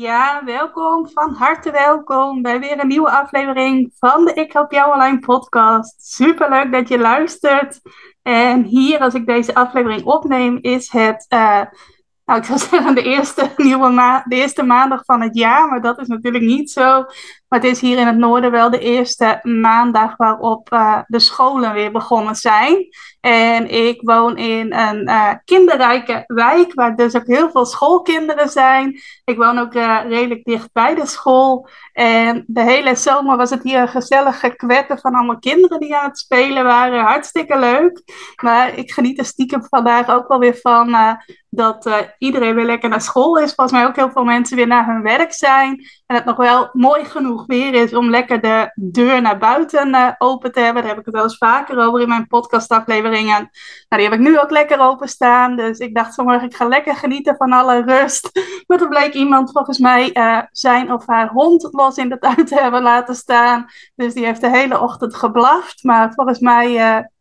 Ja, welkom, van harte welkom bij weer een nieuwe aflevering van de Ik Help Jou Online podcast. Super leuk dat je luistert. En hier, als ik deze aflevering opneem, is het, uh, nou ik zou zeggen de eerste, nieuwe ma de eerste maandag van het jaar, maar dat is natuurlijk niet zo. Maar het is hier in het noorden wel de eerste maandag waarop uh, de scholen weer begonnen zijn. En ik woon in een uh, kinderrijke wijk, waar dus ook heel veel schoolkinderen zijn. Ik woon ook uh, redelijk dicht bij de school. En de hele zomer was het hier een gezellige kwetten van allemaal kinderen die aan het spelen waren. Hartstikke leuk. Maar ik geniet er stiekem vandaag ook wel weer van dat iedereen weer lekker naar school is. Volgens mij ook heel veel mensen weer naar hun werk zijn. En het nog wel mooi genoeg weer is om lekker de deur naar buiten uh, open te hebben. Daar heb ik het wel eens vaker over in mijn podcastafleveringen. Nou, die heb ik nu ook lekker openstaan. Dus ik dacht vanmorgen, ik ga lekker genieten van alle rust. Maar er bleek iemand volgens mij uh, zijn of haar hond los in de tuin te hebben laten staan. Dus die heeft de hele ochtend geblaft. Maar volgens mij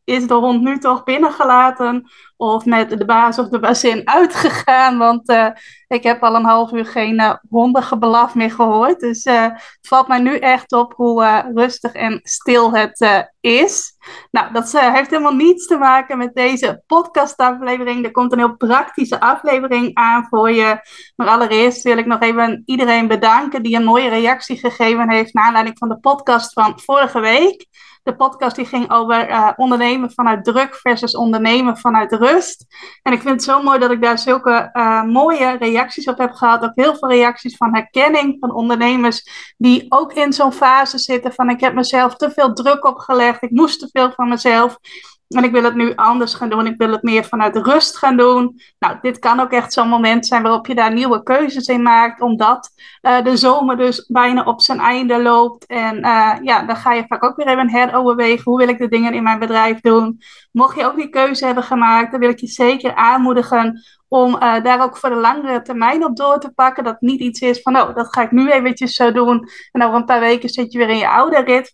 is de hond nu toch binnengelaten of met de baas of de bazin uitgegaan. Want uh, ik heb al een half uur geen uh, hondengebelaf meer gehoord. Dus uh, het valt mij nu echt op hoe rustig en stil het is. Nou, dat heeft helemaal niets te maken met deze podcastaflevering. Er komt een heel praktische aflevering aan voor je. Maar allereerst wil ik nog even iedereen bedanken die een mooie reactie gegeven heeft naar aanleiding van de podcast van vorige week. De podcast die ging over uh, ondernemen vanuit druk versus ondernemen vanuit rust. En ik vind het zo mooi dat ik daar zulke uh, mooie reacties op heb gehad. Ook heel veel reacties van herkenning van ondernemers die ook in zo'n fase zitten van ik heb mezelf te veel druk opgelegd. Ik moest te veel van mezelf. En ik wil het nu anders gaan doen. Ik wil het meer vanuit rust gaan doen. Nou, dit kan ook echt zo'n moment zijn waarop je daar nieuwe keuzes in maakt. Omdat uh, de zomer dus bijna op zijn einde loopt. En uh, ja, dan ga je vaak ook weer even heroverwegen. Hoe wil ik de dingen in mijn bedrijf doen? Mocht je ook die keuze hebben gemaakt, dan wil ik je zeker aanmoedigen om uh, daar ook voor de langere termijn op door te pakken. Dat niet iets is van, oh, dat ga ik nu eventjes zo doen. En over een paar weken zit je weer in je oude rit.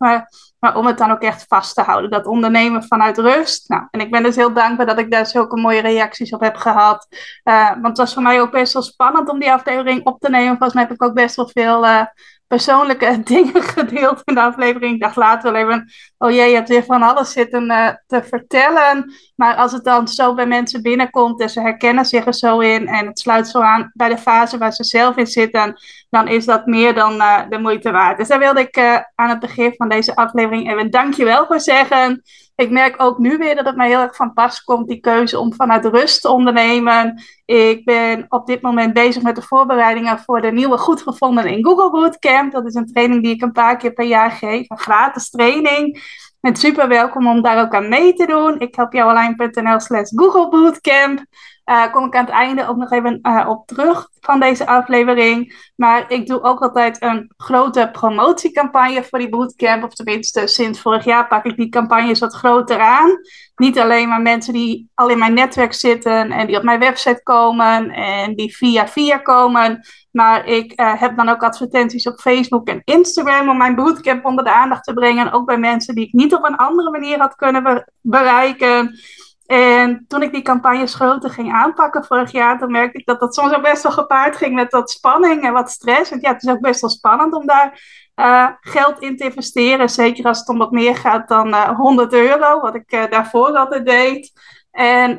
Maar, om het dan ook echt vast te houden. Dat ondernemen vanuit rust. Nou, en ik ben dus heel dankbaar dat ik daar zulke mooie reacties op heb gehad. Uh, want het was voor mij ook best wel spannend om die aflevering op te nemen. Volgens mij heb ik ook best wel veel... Persoonlijke dingen gedeeld in de aflevering. Ik dacht later wel even, oh jee, je hebt weer van alles zitten uh, te vertellen. Maar als het dan zo bij mensen binnenkomt en ze herkennen zich er zo in en het sluit zo aan bij de fase waar ze zelf in zitten, dan is dat meer dan uh, de moeite waard. Dus daar wilde ik uh, aan het begin van deze aflevering even dankjewel voor zeggen. Ik merk ook nu weer dat het mij heel erg van pas komt, die keuze om vanuit rust te ondernemen. Ik ben op dit moment bezig met de voorbereidingen voor de nieuwe Goed Gevonden in Google Bootcamp. Dat is een training die ik een paar keer per jaar geef, een gratis training. En super welkom om daar ook aan mee te doen. Ik help jou online.nl slash Google Bootcamp. Uh, kom ik aan het einde ook nog even uh, op terug van deze aflevering. Maar ik doe ook altijd een grote promotiecampagne voor die bootcamp. Of tenminste, sinds vorig jaar pak ik die campagnes wat groter aan. Niet alleen maar mensen die al in mijn netwerk zitten en die op mijn website komen en die via via komen. Maar ik uh, heb dan ook advertenties op Facebook en Instagram om mijn bootcamp onder de aandacht te brengen. Ook bij mensen die ik niet op een andere manier had kunnen bereiken. En toen ik die campagnes groter ging aanpakken vorig jaar, toen merkte ik dat dat soms ook best wel gepaard ging met wat spanning en wat stress. Want ja, het is ook best wel spannend om daar uh, geld in te investeren. Zeker als het om wat meer gaat dan uh, 100 euro, wat ik uh, daarvoor altijd deed. En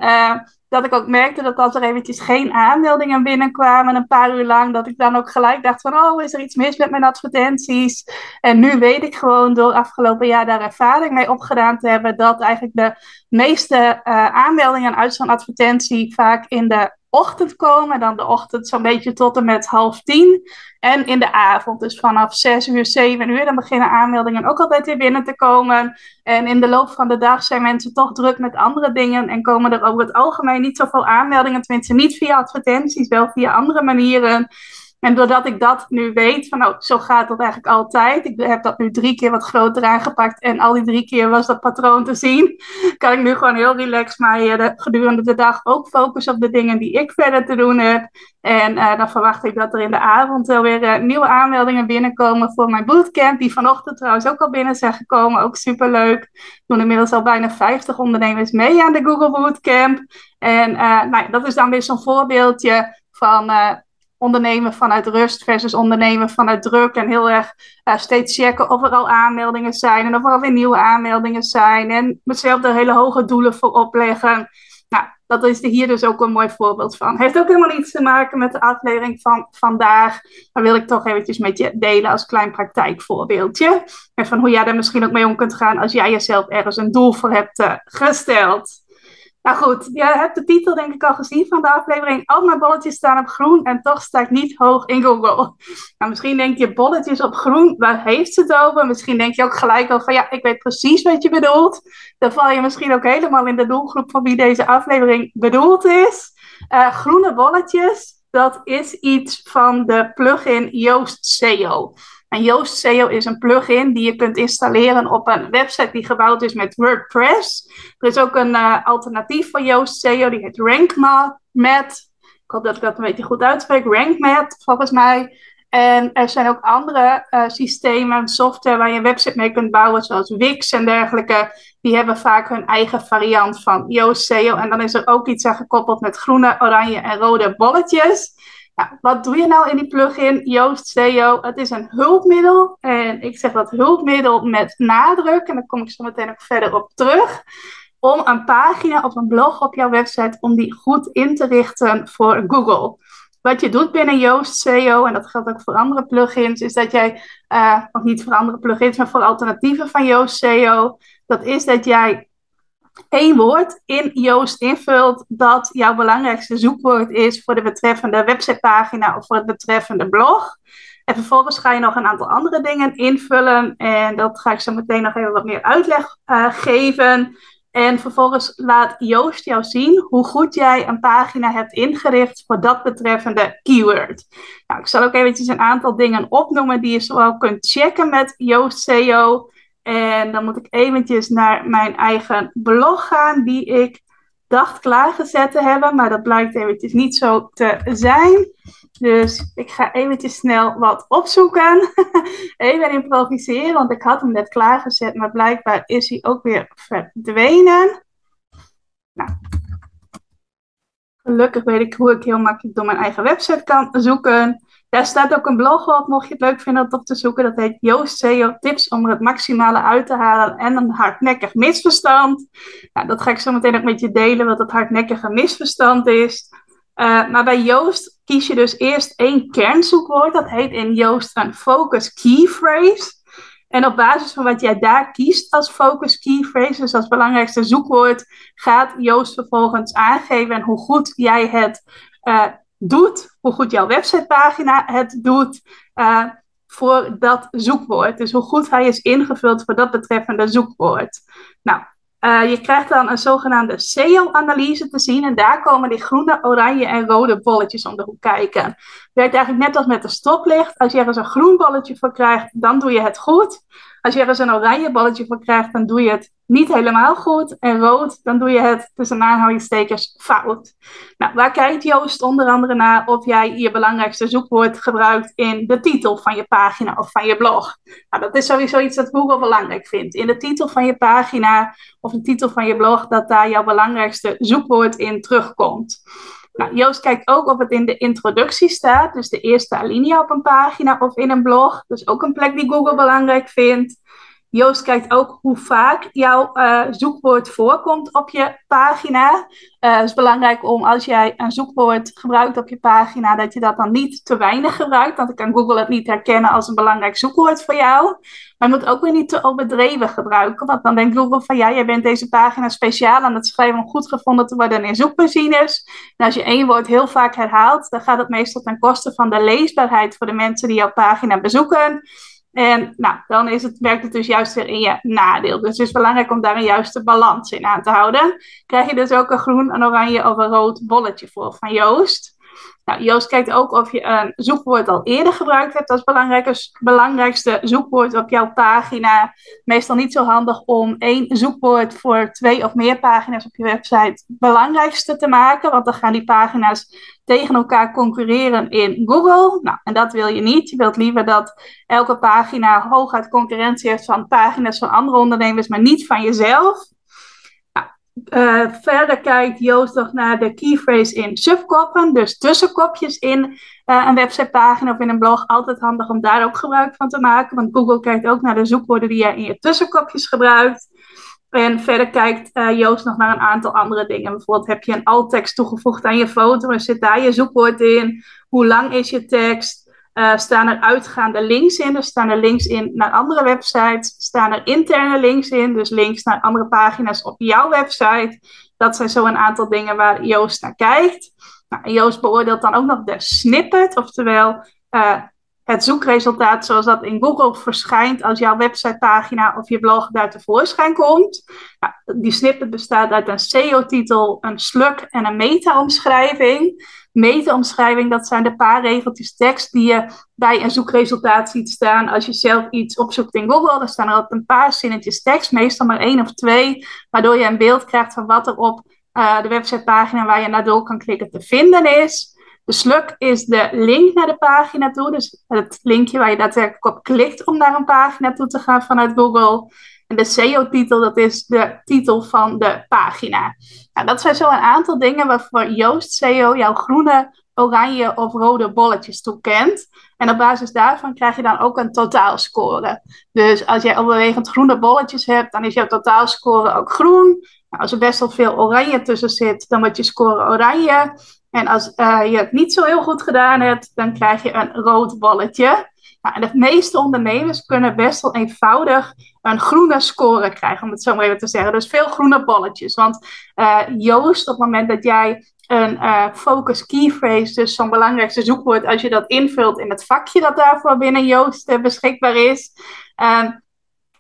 dat ik ook merkte dat als er eventjes geen aanmeldingen binnenkwamen, een paar uur lang, dat ik dan ook gelijk dacht van, oh, is er iets mis met mijn advertenties? En nu weet ik gewoon door afgelopen jaar daar ervaring mee opgedaan te hebben, dat eigenlijk de meeste uh, aanmeldingen uit zo'n advertentie vaak in de ochtend komen. Dan de ochtend zo'n beetje tot en met half tien. En in de avond, dus vanaf zes uur, zeven uur, dan beginnen aanmeldingen ook altijd weer binnen te komen. En in de loop van de dag zijn mensen toch druk met andere dingen en komen er over het algemeen niet zoveel aanmeldingen. Tenminste, niet via advertenties, wel via andere manieren. En doordat ik dat nu weet, van oh, zo gaat dat eigenlijk altijd. Ik heb dat nu drie keer wat groter aangepakt en al die drie keer was dat patroon te zien. Kan ik nu gewoon heel relaxed mij uh, gedurende de dag ook focussen op de dingen die ik verder te doen heb. En uh, dan verwacht ik dat er in de avond wel weer uh, nieuwe aanmeldingen binnenkomen voor mijn bootcamp. Die vanochtend trouwens ook al binnen zijn gekomen. Ook superleuk. Er doen inmiddels al bijna 50 ondernemers mee aan de Google Bootcamp. En nou, dat is dan weer zo'n voorbeeldje van ondernemen vanuit rust versus ondernemen vanuit druk. En heel erg steeds checken of er al aanmeldingen zijn en of er alweer nieuwe aanmeldingen zijn. En mezelf er hele hoge doelen voor opleggen. Nou, dat is hier dus ook een mooi voorbeeld van. Heeft ook helemaal niets te maken met de aflevering van vandaag. Maar wil ik toch eventjes met je delen als klein praktijkvoorbeeldje. En van hoe jij daar misschien ook mee om kunt gaan als jij jezelf ergens een doel voor hebt uh, gesteld. Nou goed, je hebt de titel denk ik al gezien van de aflevering. Al mijn bolletjes staan op groen en toch sta ik niet hoog in Google. Nou, misschien denk je bolletjes op groen, waar heeft ze het over? Misschien denk je ook gelijk al van ja, ik weet precies wat je bedoelt. Dan val je misschien ook helemaal in de doelgroep van wie deze aflevering bedoeld is. Uh, groene bolletjes, dat is iets van de plugin Yoast SEO. En Yoast SEO is een plugin die je kunt installeren op een website die gebouwd is met WordPress. Er is ook een uh, alternatief voor Yoast SEO, die heet RankMath. Ik hoop dat ik dat een beetje goed uitspreek. RankMath, volgens mij. En er zijn ook andere uh, systemen, software waar je een website mee kunt bouwen, zoals Wix en dergelijke. Die hebben vaak hun eigen variant van Yoast SEO. En dan is er ook iets aan gekoppeld met groene, oranje en rode bolletjes. Wat doe je nou in die plugin Yoast SEO? Het is een hulpmiddel. En ik zeg dat hulpmiddel met nadruk. En daar kom ik zo meteen ook verder op terug. Om een pagina of een blog op jouw website, om die goed in te richten voor Google. Wat je doet binnen Yoast SEO, en dat geldt ook voor andere plugins, is dat jij, uh, of niet voor andere plugins, maar voor alternatieven van Yoast SEO, dat is dat jij één woord in Joost invult dat jouw belangrijkste zoekwoord is voor de betreffende websitepagina of voor het betreffende blog. En vervolgens ga je nog een aantal andere dingen invullen. En dat ga ik zo meteen nog even wat meer uitleg uh, geven. En vervolgens laat Joost jou zien hoe goed jij een pagina hebt ingericht voor dat betreffende keyword. Nou, ik zal ook eventjes een aantal dingen opnoemen die je zowel kunt checken met Joost SEO. En dan moet ik eventjes naar mijn eigen blog gaan, die ik dacht klaargezet te hebben, maar dat blijkt eventjes niet zo te zijn. Dus ik ga eventjes snel wat opzoeken. Even improviseren, want ik had hem net klaargezet, maar blijkbaar is hij ook weer verdwenen. Nou, gelukkig weet ik hoe ik heel makkelijk door mijn eigen website kan zoeken. Daar staat ook een blog op, mocht je het leuk vinden om op te zoeken. Dat heet Joost SEO Tips om er het maximale uit te halen en een hardnekkig misverstand. Nou, dat ga ik zo meteen ook met je delen, wat het hardnekkige misverstand is. Uh, maar bij Joost kies je dus eerst één kernzoekwoord. Dat heet in Joost een focus key phrase. En op basis van wat jij daar kiest als focus key phrase, dus als belangrijkste zoekwoord, gaat Joost vervolgens aangeven hoe goed jij het uh, doet, hoe goed jouw websitepagina het doet uh, voor dat zoekwoord. Dus hoe goed hij is ingevuld voor dat betreffende zoekwoord. Nou, uh, je krijgt dan een zogenaamde SEO-analyse te zien en daar komen die groene, oranje en rode bolletjes om de hoek kijken. Het werkt eigenlijk net als met de stoplicht. Als je er een groen bolletje voor krijgt, dan doe je het goed. Als je er een oranje balletje voor krijgt, dan doe je het niet helemaal goed. En rood, dan doe je het tussen aanhalingstekens fout. Nou, waar kijkt Joost onder andere naar of jij je belangrijkste zoekwoord gebruikt in de titel van je pagina of van je blog? Nou, dat is sowieso iets dat Google belangrijk vindt. In de titel van je pagina of de titel van je blog, dat daar jouw belangrijkste zoekwoord in terugkomt. Nou, Joost kijkt ook of het in de introductie staat, dus de eerste alinea op een pagina of in een blog. Dus ook een plek die Google belangrijk vindt. Joost kijkt ook hoe vaak jouw uh, zoekwoord voorkomt op je pagina. Uh, het is belangrijk om als jij een zoekwoord gebruikt op je pagina, dat je dat dan niet te weinig gebruikt. Want dan kan Google het niet herkennen als een belangrijk zoekwoord voor jou. Maar je moet ook weer niet te overdreven gebruiken. Want dan denkt Google van ja, jij bent deze pagina speciaal aan het schrijven om goed gevonden te worden in zoekmachines. En als je één woord heel vaak herhaalt, dan gaat het meestal ten koste van de leesbaarheid voor de mensen die jouw pagina bezoeken. En nou, dan is het, werkt het dus juist weer in je nadeel. Dus het is belangrijk om daar een juiste balans in aan te houden. Krijg je dus ook een groen, een oranje of een rood bolletje voor van Joost. Nou, Joost kijkt ook of je een zoekwoord al eerder gebruikt hebt als belangrijkste zoekwoord op jouw pagina. Meestal niet zo handig om één zoekwoord voor twee of meer pagina's op je website belangrijkste te maken, want dan gaan die pagina's tegen elkaar concurreren in Google. Nou, en dat wil je niet. Je wilt liever dat elke pagina hooguit concurrentie heeft van pagina's van andere ondernemers, maar niet van jezelf. Uh, verder kijkt Joost nog naar de keyphrase in subkoppen, dus tussenkopjes in uh, een websitepagina of in een blog. Altijd handig om daar ook gebruik van te maken, want Google kijkt ook naar de zoekwoorden die jij in je tussenkopjes gebruikt. En verder kijkt uh, Joost nog naar een aantal andere dingen. Bijvoorbeeld heb je een alt-tekst toegevoegd aan je foto en zit daar je zoekwoord in? Hoe lang is je tekst? Uh, staan er uitgaande links in, dus staan er links in naar andere websites. Staan er interne links in, dus links naar andere pagina's op jouw website. Dat zijn zo een aantal dingen waar Joost naar kijkt. Nou, Joost beoordeelt dan ook nog de snippet, oftewel uh, het zoekresultaat zoals dat in Google verschijnt als jouw websitepagina of je blog daar tevoorschijn komt. Nou, die snippet bestaat uit een SEO-titel, een slug en een meta-omschrijving meta-omschrijving, dat zijn de paar regeltjes tekst die je bij een zoekresultaat ziet staan. Als je zelf iets opzoekt in Google, dan staan er altijd een paar zinnetjes tekst, meestal maar één of twee, waardoor je een beeld krijgt van wat er op uh, de websitepagina waar je naar door kan klikken te vinden is. De slug is de link naar de pagina toe, dus het linkje waar je daadwerkelijk op klikt om naar een pagina toe te gaan vanuit Google. En de SEO-titel, dat is de titel van de pagina. Nou, dat zijn zo een aantal dingen waarvoor Joost SEO jouw groene, oranje of rode bolletjes toekent. En op basis daarvan krijg je dan ook een totaalscore. Dus als jij overwegend groene bolletjes hebt, dan is jouw totaalscore ook groen. Nou, als er best wel veel oranje tussen zit, dan wordt je score oranje. En als uh, je het niet zo heel goed gedaan hebt, dan krijg je een rood bolletje. Nou, en de meeste ondernemers kunnen best wel eenvoudig een groene score krijgen, om het zo maar even te zeggen. Dus veel groene bolletjes. Want uh, Joost, op het moment dat jij een uh, focus key phrase, dus zo'n belangrijkste zoekwoord, als je dat invult in het vakje dat daarvoor binnen Joost uh, beschikbaar is,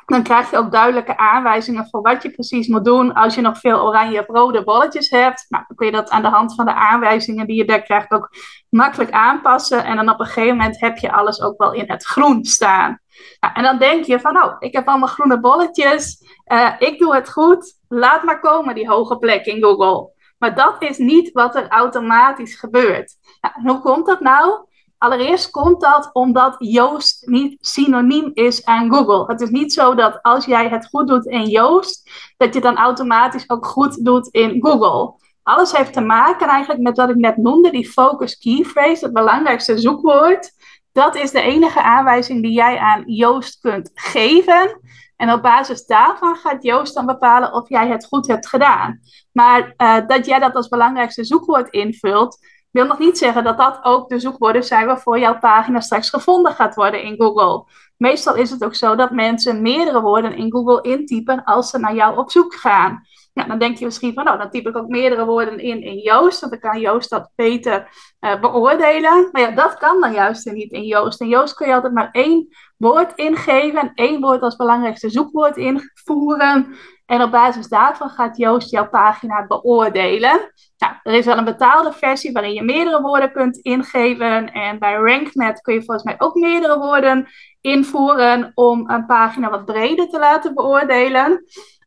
dan krijg je ook duidelijke aanwijzingen voor wat je precies moet doen als je nog veel oranje of rode bolletjes hebt. Nou, dan kun je dat aan de hand van de aanwijzingen die je daar krijgt ook makkelijk aanpassen. En dan op een gegeven moment heb je alles ook wel in het groen staan. Nou, en dan denk je van, oh, ik heb allemaal groene bolletjes. Uh, ik doe het goed. Laat maar komen die hoge plek in Google. Maar dat is niet wat er automatisch gebeurt. Nou, hoe komt dat nou? Allereerst komt dat omdat Joost niet synoniem is aan Google. Het is niet zo dat als jij het goed doet in Joost, dat je dan automatisch ook goed doet in Google. Alles heeft te maken eigenlijk met wat ik net noemde, die focus key phrase, het belangrijkste zoekwoord. Dat is de enige aanwijzing die jij aan Joost kunt geven. En op basis daarvan gaat Joost dan bepalen of jij het goed hebt gedaan. Maar uh, dat jij dat als belangrijkste zoekwoord invult, wil nog niet zeggen dat dat ook de zoekwoorden zijn waarvoor jouw pagina straks gevonden gaat worden in Google. Meestal is het ook zo dat mensen meerdere woorden in Google intypen als ze naar jou op zoek gaan. Nou, dan denk je misschien van, nou, dan typ ik ook meerdere woorden in in Joost, want dan kan Joost dat beter uh, beoordelen. Maar ja, dat kan dan juist niet in Joost. In Joost kun je altijd maar één woord ingeven, één woord als belangrijkste zoekwoord invoeren. En op basis daarvan gaat Joost jouw pagina beoordelen. Nou, er is wel een betaalde versie waarin je meerdere woorden kunt ingeven. En bij RankNet kun je volgens mij ook meerdere woorden invoeren om een pagina wat breder te laten beoordelen.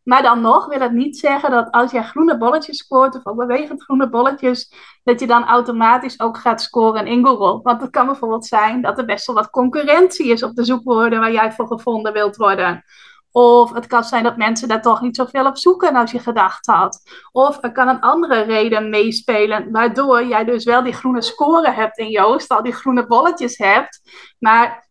Maar dan nog wil het niet zeggen dat als jij groene bolletjes scoort, of ook bewegend groene bolletjes, dat je dan automatisch ook gaat scoren in Google. Want het kan bijvoorbeeld zijn dat er best wel wat concurrentie is op de zoekwoorden waar jij voor gevonden wilt worden. Of het kan zijn dat mensen daar toch niet zoveel op zoeken als je gedacht had. Of er kan een andere reden meespelen, waardoor jij dus wel die groene score hebt in Joost, al die groene bolletjes hebt, maar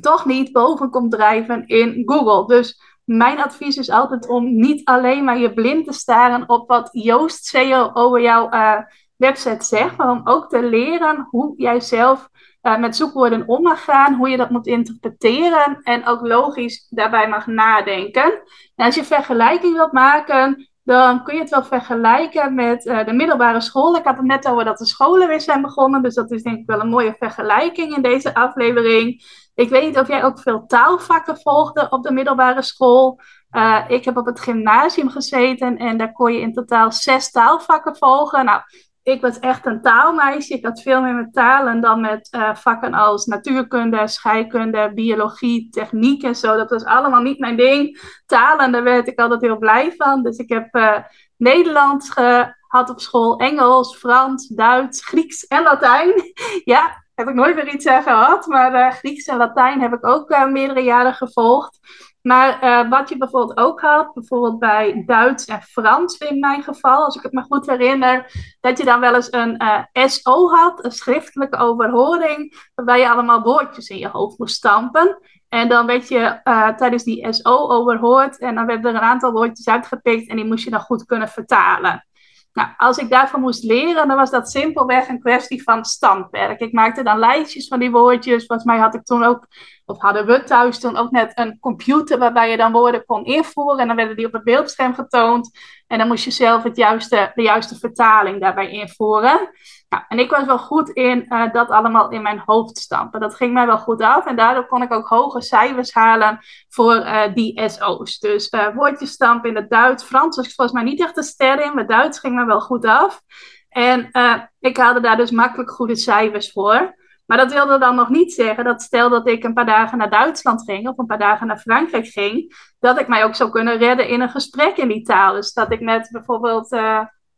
toch niet boven komt drijven in Google. Dus mijn advies is altijd om niet alleen maar je blind te staren op wat Joost SEO over jouw uh, website zegt, maar om ook te leren hoe jij zelf uh, met zoekwoorden om mag gaan, hoe je dat moet interpreteren en ook logisch daarbij mag nadenken. En als je vergelijking wilt maken, dan kun je het wel vergelijken met uh, de middelbare school. Ik had het net over dat de scholen weer zijn begonnen, dus dat is denk ik wel een mooie vergelijking in deze aflevering. Ik weet niet of jij ook veel taalvakken volgde op de middelbare school. Uh, ik heb op het gymnasium gezeten en daar kon je in totaal zes taalvakken volgen. Nou, ik was echt een taalmeisje. Ik had veel meer met talen dan met uh, vakken als natuurkunde, scheikunde, biologie, techniek en zo. Dat was allemaal niet mijn ding. Talen, daar werd ik altijd heel blij van. Dus ik heb uh, Nederlands gehad op school, Engels, Frans, Duits, Grieks en Latijn. ja, heb ik nooit meer iets aan gehad. Maar uh, Grieks en Latijn heb ik ook meerdere jaren gevolgd. Maar uh, wat je bijvoorbeeld ook had, bijvoorbeeld bij Duits en Frans in mijn geval, als ik het me goed herinner, dat je dan wel eens een eh, SO had, een schriftelijke overhoring, waarbij je allemaal woordjes in je hoofd moest stampen. En dan werd je uh, tijdens die SO overhoord en dan werden er een aantal woordjes uitgepikt en die moest je dan goed kunnen vertalen. Nou, als ik daarvan moest leren, dan was dat simpelweg een kwestie van standwerk. Ik maakte dan lijstjes van die woordjes. Volgens mij had ik toen ook, of hadden we thuis toen ook net een computer waarbij je dan woorden kon invoeren. En dan werden die op het beeldscherm getoond. En dan moest je zelf het juiste, de juiste vertaling daarbij invoeren. Nou, en ik was wel goed in uh, dat allemaal in mijn hoofd stampen. Dat ging mij wel goed af. En daardoor kon ik ook hoge cijfers halen voor uh, die SO's. Dus uh, woordjes stampen in het Duits. Frans was volgens mij niet echt een ster in. Maar Duits ging me wel goed af. En ik haalde daar dus makkelijk goede cijfers voor. Maar dat wilde dan nog niet zeggen dat stel dat ik een paar dagen naar Duitsland ging of een paar dagen naar Frankrijk ging, dat ik mij ook zou kunnen redden in een gesprek in die taal. Dus dat ik net bijvoorbeeld,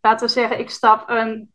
laten we zeggen, ik stap een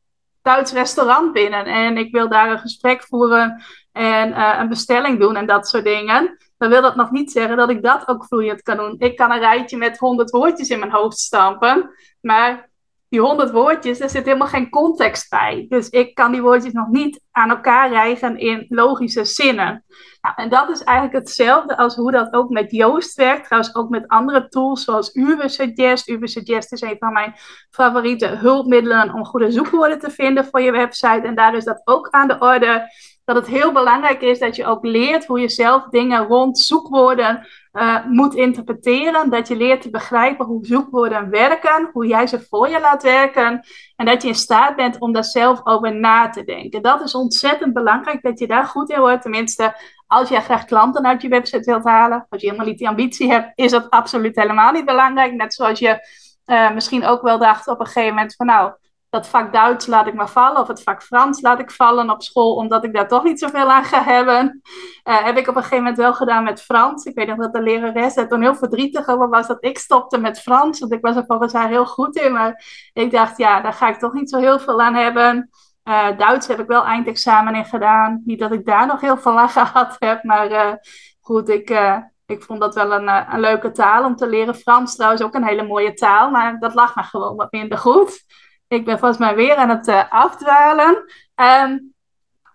Duits restaurant binnen en ik wil daar een gesprek voeren en uh, een bestelling doen en dat soort dingen, dan wil dat nog niet zeggen dat ik dat ook vloeiend kan doen. Ik kan een rijtje met honderd woordjes in mijn hoofd stampen, maar die honderd woordjes, daar zit helemaal geen context bij. Dus ik kan die woordjes nog niet aan elkaar rijgen in logische zinnen. Nou, en dat is eigenlijk hetzelfde als hoe dat ook met Joost werkt. Trouwens ook met andere tools zoals Ubersuggest. Ubersuggest is een van mijn favoriete hulpmiddelen om goede zoekwoorden te vinden voor je website. En daar is dat ook aan de orde. Dat het heel belangrijk is dat je ook leert hoe je zelf dingen rond zoekwoorden uh, moet interpreteren. Dat je leert te begrijpen hoe zoekwoorden werken, hoe jij ze voor je laat werken. En dat je in staat bent om daar zelf over na te denken. Dat is ontzettend belangrijk dat je daar goed in wordt. Tenminste, als jij graag klanten uit je website wilt halen, als je helemaal niet die ambitie hebt, is dat absoluut helemaal niet belangrijk. Net zoals je uh, misschien ook wel dacht op een gegeven moment van nou dat vak Duits laat ik maar vallen, of het vak Frans laat ik vallen op school, omdat ik daar toch niet zoveel aan ga hebben. Uh, heb ik op een gegeven moment wel gedaan met Frans. Ik weet nog dat de lerares er toen heel verdrietig over was dat ik stopte met Frans, want ik was er volgens haar heel goed in, maar ik dacht, ja, daar ga ik toch niet zo heel veel aan hebben. Uh, Duits heb ik wel eindexamen in gedaan. Niet dat ik daar nog heel veel aan gehad heb, maar uh, goed, ik, ik vond dat wel een, een leuke taal om te leren. Frans trouwens ook een hele mooie taal, maar dat lag me gewoon wat minder goed. Ik ben volgens mij weer aan het uh, afdwalen. Um,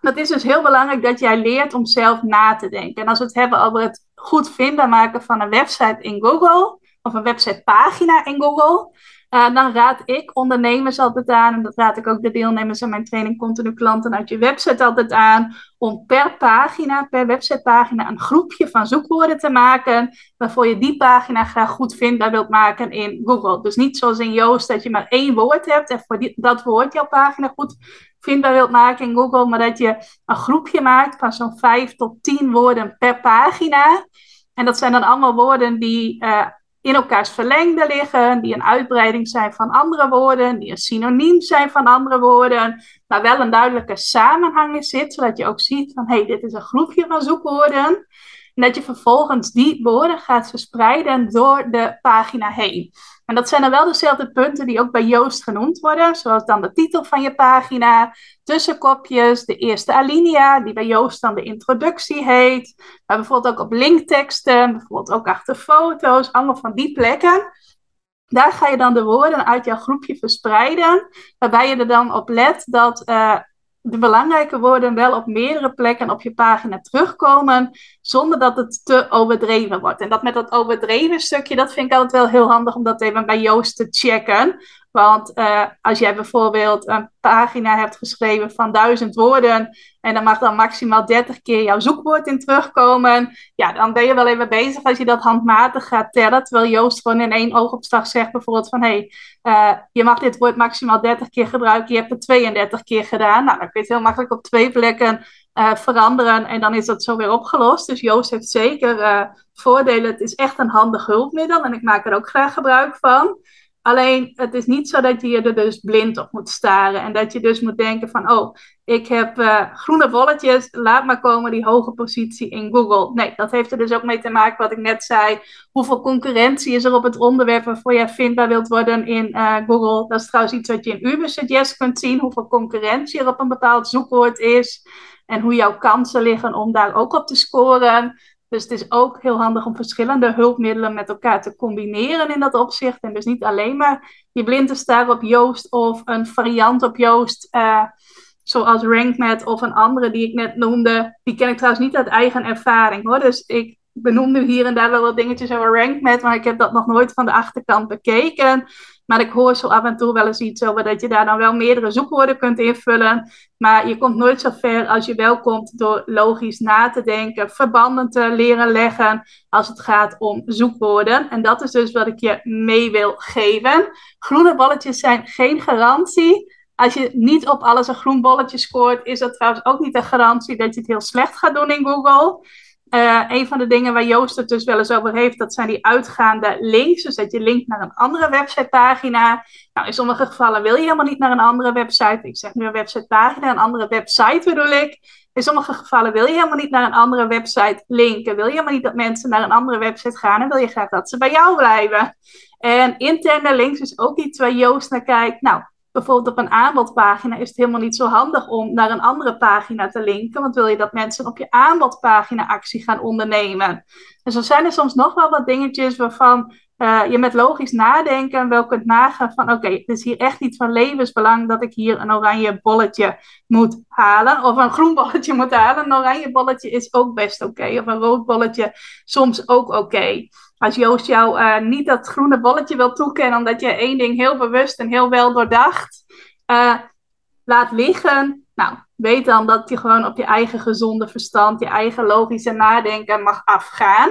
dat is dus heel belangrijk dat jij leert om zelf na te denken. En als we het hebben over het goed vinden maken van een website in Google, of een websitepagina in Google, uh, dan raad ik ondernemers altijd aan, en dat raad ik ook de deelnemers aan mijn training Continu Klanten uit je website altijd aan, om per pagina, per websitepagina, een groepje van zoekwoorden te maken, waarvoor je die pagina graag goed vindbaar wilt maken in Google. Dus niet zoals in Joost, dat je maar één woord hebt en voor dat woord jouw pagina goed vindbaar wilt maken in Google, maar dat je een groepje maakt van zo'n vijf tot tien woorden per pagina. En dat zijn dan allemaal woorden die uh, in elkaars verlengde liggen, die een uitbreiding zijn van andere woorden, die een synoniem zijn van andere woorden, maar wel een duidelijke samenhang in zit, zodat je ook ziet van hé, hey, dit is een groepje van zoekwoorden. En dat je vervolgens die woorden gaat verspreiden door de pagina heen. En dat zijn dan wel dezelfde punten die ook bij Joost genoemd worden, zoals dan de titel van je pagina, tussenkopjes, de eerste alinea, die bij Joost dan de introductie heet, maar bijvoorbeeld ook op linkteksten, bijvoorbeeld ook achter foto's, allemaal van die plekken. Daar ga je dan de woorden uit jouw groepje verspreiden, waarbij je er dan op let dat uh, de belangrijke woorden wel op meerdere plekken op je pagina terugkomen, zonder dat het te overdreven wordt. En dat met dat overdreven stukje, dat vind ik altijd wel heel handig om dat even bij Joost te checken. Want uh, als jij bijvoorbeeld een pagina hebt geschreven van duizend woorden en dan mag dan maximaal 30 keer jouw zoekwoord in terugkomen, ja, dan ben je wel even bezig als je dat handmatig gaat tellen. Terwijl Joost gewoon in één oogopslag zegt bijvoorbeeld van hé, hey, uh, je mag dit woord maximaal 30 keer gebruiken, je hebt het 32 keer gedaan. Nou, dan kun je het heel makkelijk op twee plekken uh, veranderen en dan is dat zo weer opgelost. Dus Joost heeft zeker voordelen. Het is echt een handig hulpmiddel en ik maak er ook graag gebruik van. Alleen het is niet zo dat je er dus blind op moet staren. En dat je dus moet denken van, oh, ik heb uh, groene bolletjes, laat maar komen die hoge positie in Google. Nee, dat heeft er dus ook mee te maken wat ik net zei. Hoeveel concurrentie is er op het onderwerp waarvoor jij vindbaar wilt worden in Google? Dat is trouwens iets wat je in Uber Suggest kunt zien. Hoeveel concurrentie er op een bepaald zoekwoord is. En hoe jouw kansen liggen om daar ook op te scoren. Dus het is ook heel handig om verschillende hulpmiddelen met elkaar te combineren in dat opzicht. En dus niet alleen maar je blind te staren op Joost of een variant op Joost. Uh, zoals RankMath of een andere die ik net noemde. Die ken ik trouwens niet uit eigen ervaring hoor. Dus ik benoem nu hier en daar wel wat dingetjes over RankMath. Maar ik heb dat nog nooit van de achterkant bekeken. Maar ik hoor zo af en toe wel eens iets over dat je daar dan wel meerdere zoekwoorden kunt invullen. Maar je komt nooit zo ver als je wel komt door logisch na te denken, verbanden te leren leggen als het gaat om zoekwoorden. En dat is dus wat ik je mee wil geven. Groene balletjes zijn geen garantie. Als je niet op alles een groen bolletje scoort, is dat trouwens ook niet een garantie dat je het heel slecht gaat doen in Google. Uh, een van de dingen waar Joost het dus wel eens over heeft, dat zijn die uitgaande links. Dus dat je linkt naar een andere websitepagina. Nou, in sommige gevallen wil je helemaal niet naar een andere website. Ik zeg nu een websitepagina, een andere website bedoel ik. In sommige gevallen wil je helemaal niet naar een andere website linken. Wil je helemaal niet dat mensen naar een andere website gaan en wil je graag dat ze bij jou blijven. En interne links is ook iets waar Joost naar kijkt. Nou, bijvoorbeeld op een aanbodpagina is het helemaal niet zo handig om naar een andere pagina te linken. Want wil je dat mensen op je aanbodpagina actie gaan ondernemen. Dus er zijn er soms nog wel wat dingetjes waarvan uh, je met logisch nadenken wel kunt nagaan van oké, het is hier echt niet van levensbelang dat ik hier een oranje bolletje moet halen. Of een groen bolletje moet halen. Een oranje bolletje is ook best oké. Of een rood bolletje soms ook oké als Joost jou uh, niet dat groene bolletje wil toekennen, omdat je één ding heel bewust en heel wel doordacht uh, laat liggen, nou, weet dan dat je gewoon op je eigen gezonde verstand, je eigen logische nadenken mag afgaan.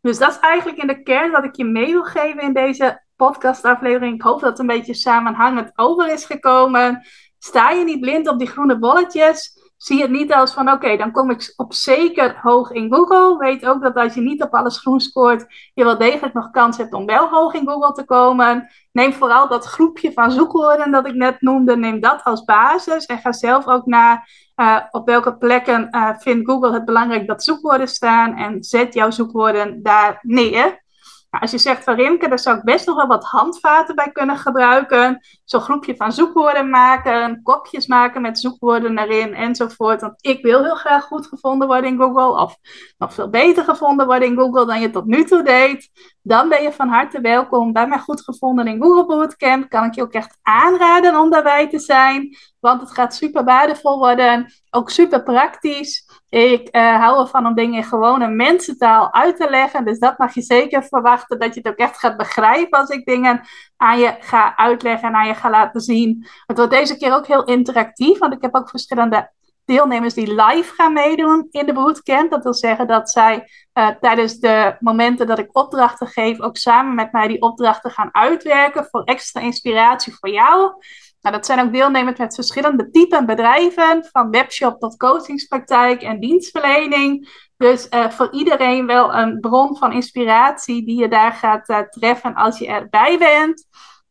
Dus dat is eigenlijk in de kern wat ik je mee wil geven in deze podcastaflevering. Ik hoop dat het een beetje samenhangend over is gekomen. Sta je niet blind op die groene bolletjes? Zie het niet als van oké, dan kom ik op zeker hoog in Google. Weet ook dat als je niet op alles groen scoort, je wel degelijk nog kans hebt om wel hoog in Google te komen. Neem vooral dat groepje van zoekwoorden dat ik net noemde, neem dat als basis en ga zelf ook naar uh, op welke plekken uh, vindt Google het belangrijk dat zoekwoorden staan en zet jouw zoekwoorden daar neer. Als je zegt van Rimke, daar zou ik best nog wel wat handvaten bij kunnen gebruiken. Zo'n groepje van zoekwoorden maken, kopjes maken met zoekwoorden erin enzovoort. Want ik wil heel graag goed gevonden worden in Google. Of nog veel beter gevonden worden in Google dan je tot nu toe deed. Dan ben je van harte welkom bij mij goed gevonden in Google Bootcamp. Kan ik je ook echt aanraden om daarbij te zijn. Want het gaat super waardevol worden. Ook super praktisch. Ik uh, hou ervan om dingen in gewone mensentaal uit te leggen. Dus dat mag je zeker verwachten. Dat je het ook echt gaat begrijpen als ik dingen aan je ga uitleggen en aan je ga laten zien. Het wordt deze keer ook heel interactief. Want ik heb ook verschillende deelnemers die live gaan meedoen in de bootcamp. Dat wil zeggen dat zij uh, tijdens de momenten dat ik opdrachten geef, ook samen met mij die opdrachten gaan uitwerken voor extra inspiratie voor jou. Nou, dat zijn ook deelnemers met verschillende typen bedrijven, van webshop tot coachingspraktijk en dienstverlening. Dus uh, voor iedereen wel een bron van inspiratie die je daar gaat uh, treffen als je erbij bent.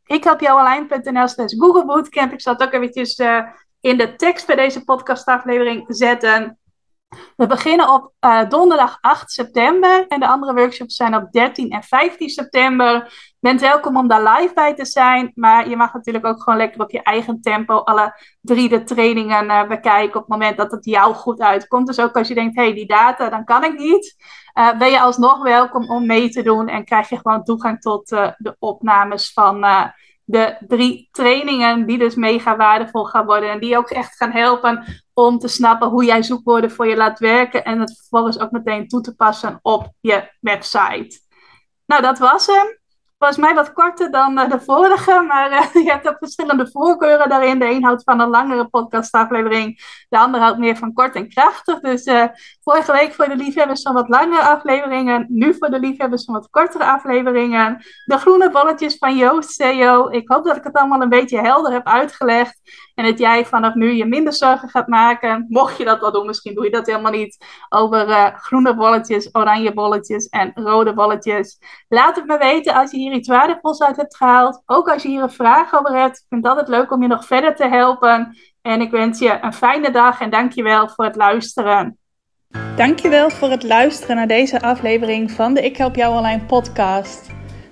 Ik help jou online.nl slash Google Bootcamp. Ik zal het ook eventjes in de tekst bij deze podcastaflevering zetten. We beginnen op uh, donderdag 8 september en de andere workshops zijn op 13 en 15 september. Je bent welkom om daar live bij te zijn, maar je mag natuurlijk ook gewoon lekker op je eigen tempo alle drie de trainingen uh, bekijken op het moment dat het jou goed uitkomt. Dus ook als je denkt, hé, hey, die data, dan kan ik niet. Uh, ben je alsnog welkom om mee te doen en krijg je gewoon toegang tot de opnames van de drie trainingen die dus mega waardevol gaan worden. En die ook echt gaan helpen om te snappen hoe jij zoekwoorden voor je laat werken. En het vervolgens ook meteen toe te passen op je website. Nou, dat was hem volgens mij wat korter dan uh, de vorige, maar uh, je hebt ook verschillende voorkeuren daarin. De een houdt van een langere podcastaflevering, de ander houdt meer van kort en krachtig. Dus uh, vorige week voor de liefhebbers van wat langere afleveringen, nu voor de liefhebbers van wat kortere afleveringen. De groene bolletjes van Joost CEO. Ik hoop dat ik het allemaal een beetje helder heb uitgelegd. En dat jij vanaf nu je minder zorgen gaat maken. Mocht je dat wel doen, misschien doe je dat helemaal niet. Over uh, groene bolletjes, oranje bolletjes en rode bolletjes. Laat het me weten als je hier iets waardevols uit hebt gehaald. Ook als je hier een vraag over hebt. Ik vind het altijd leuk om je nog verder te helpen. En ik wens je een fijne dag en dankjewel voor het luisteren. Dankjewel voor het luisteren naar deze aflevering van de Ik Help Jou Online podcast.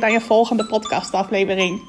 bij een volgende podcastaflevering.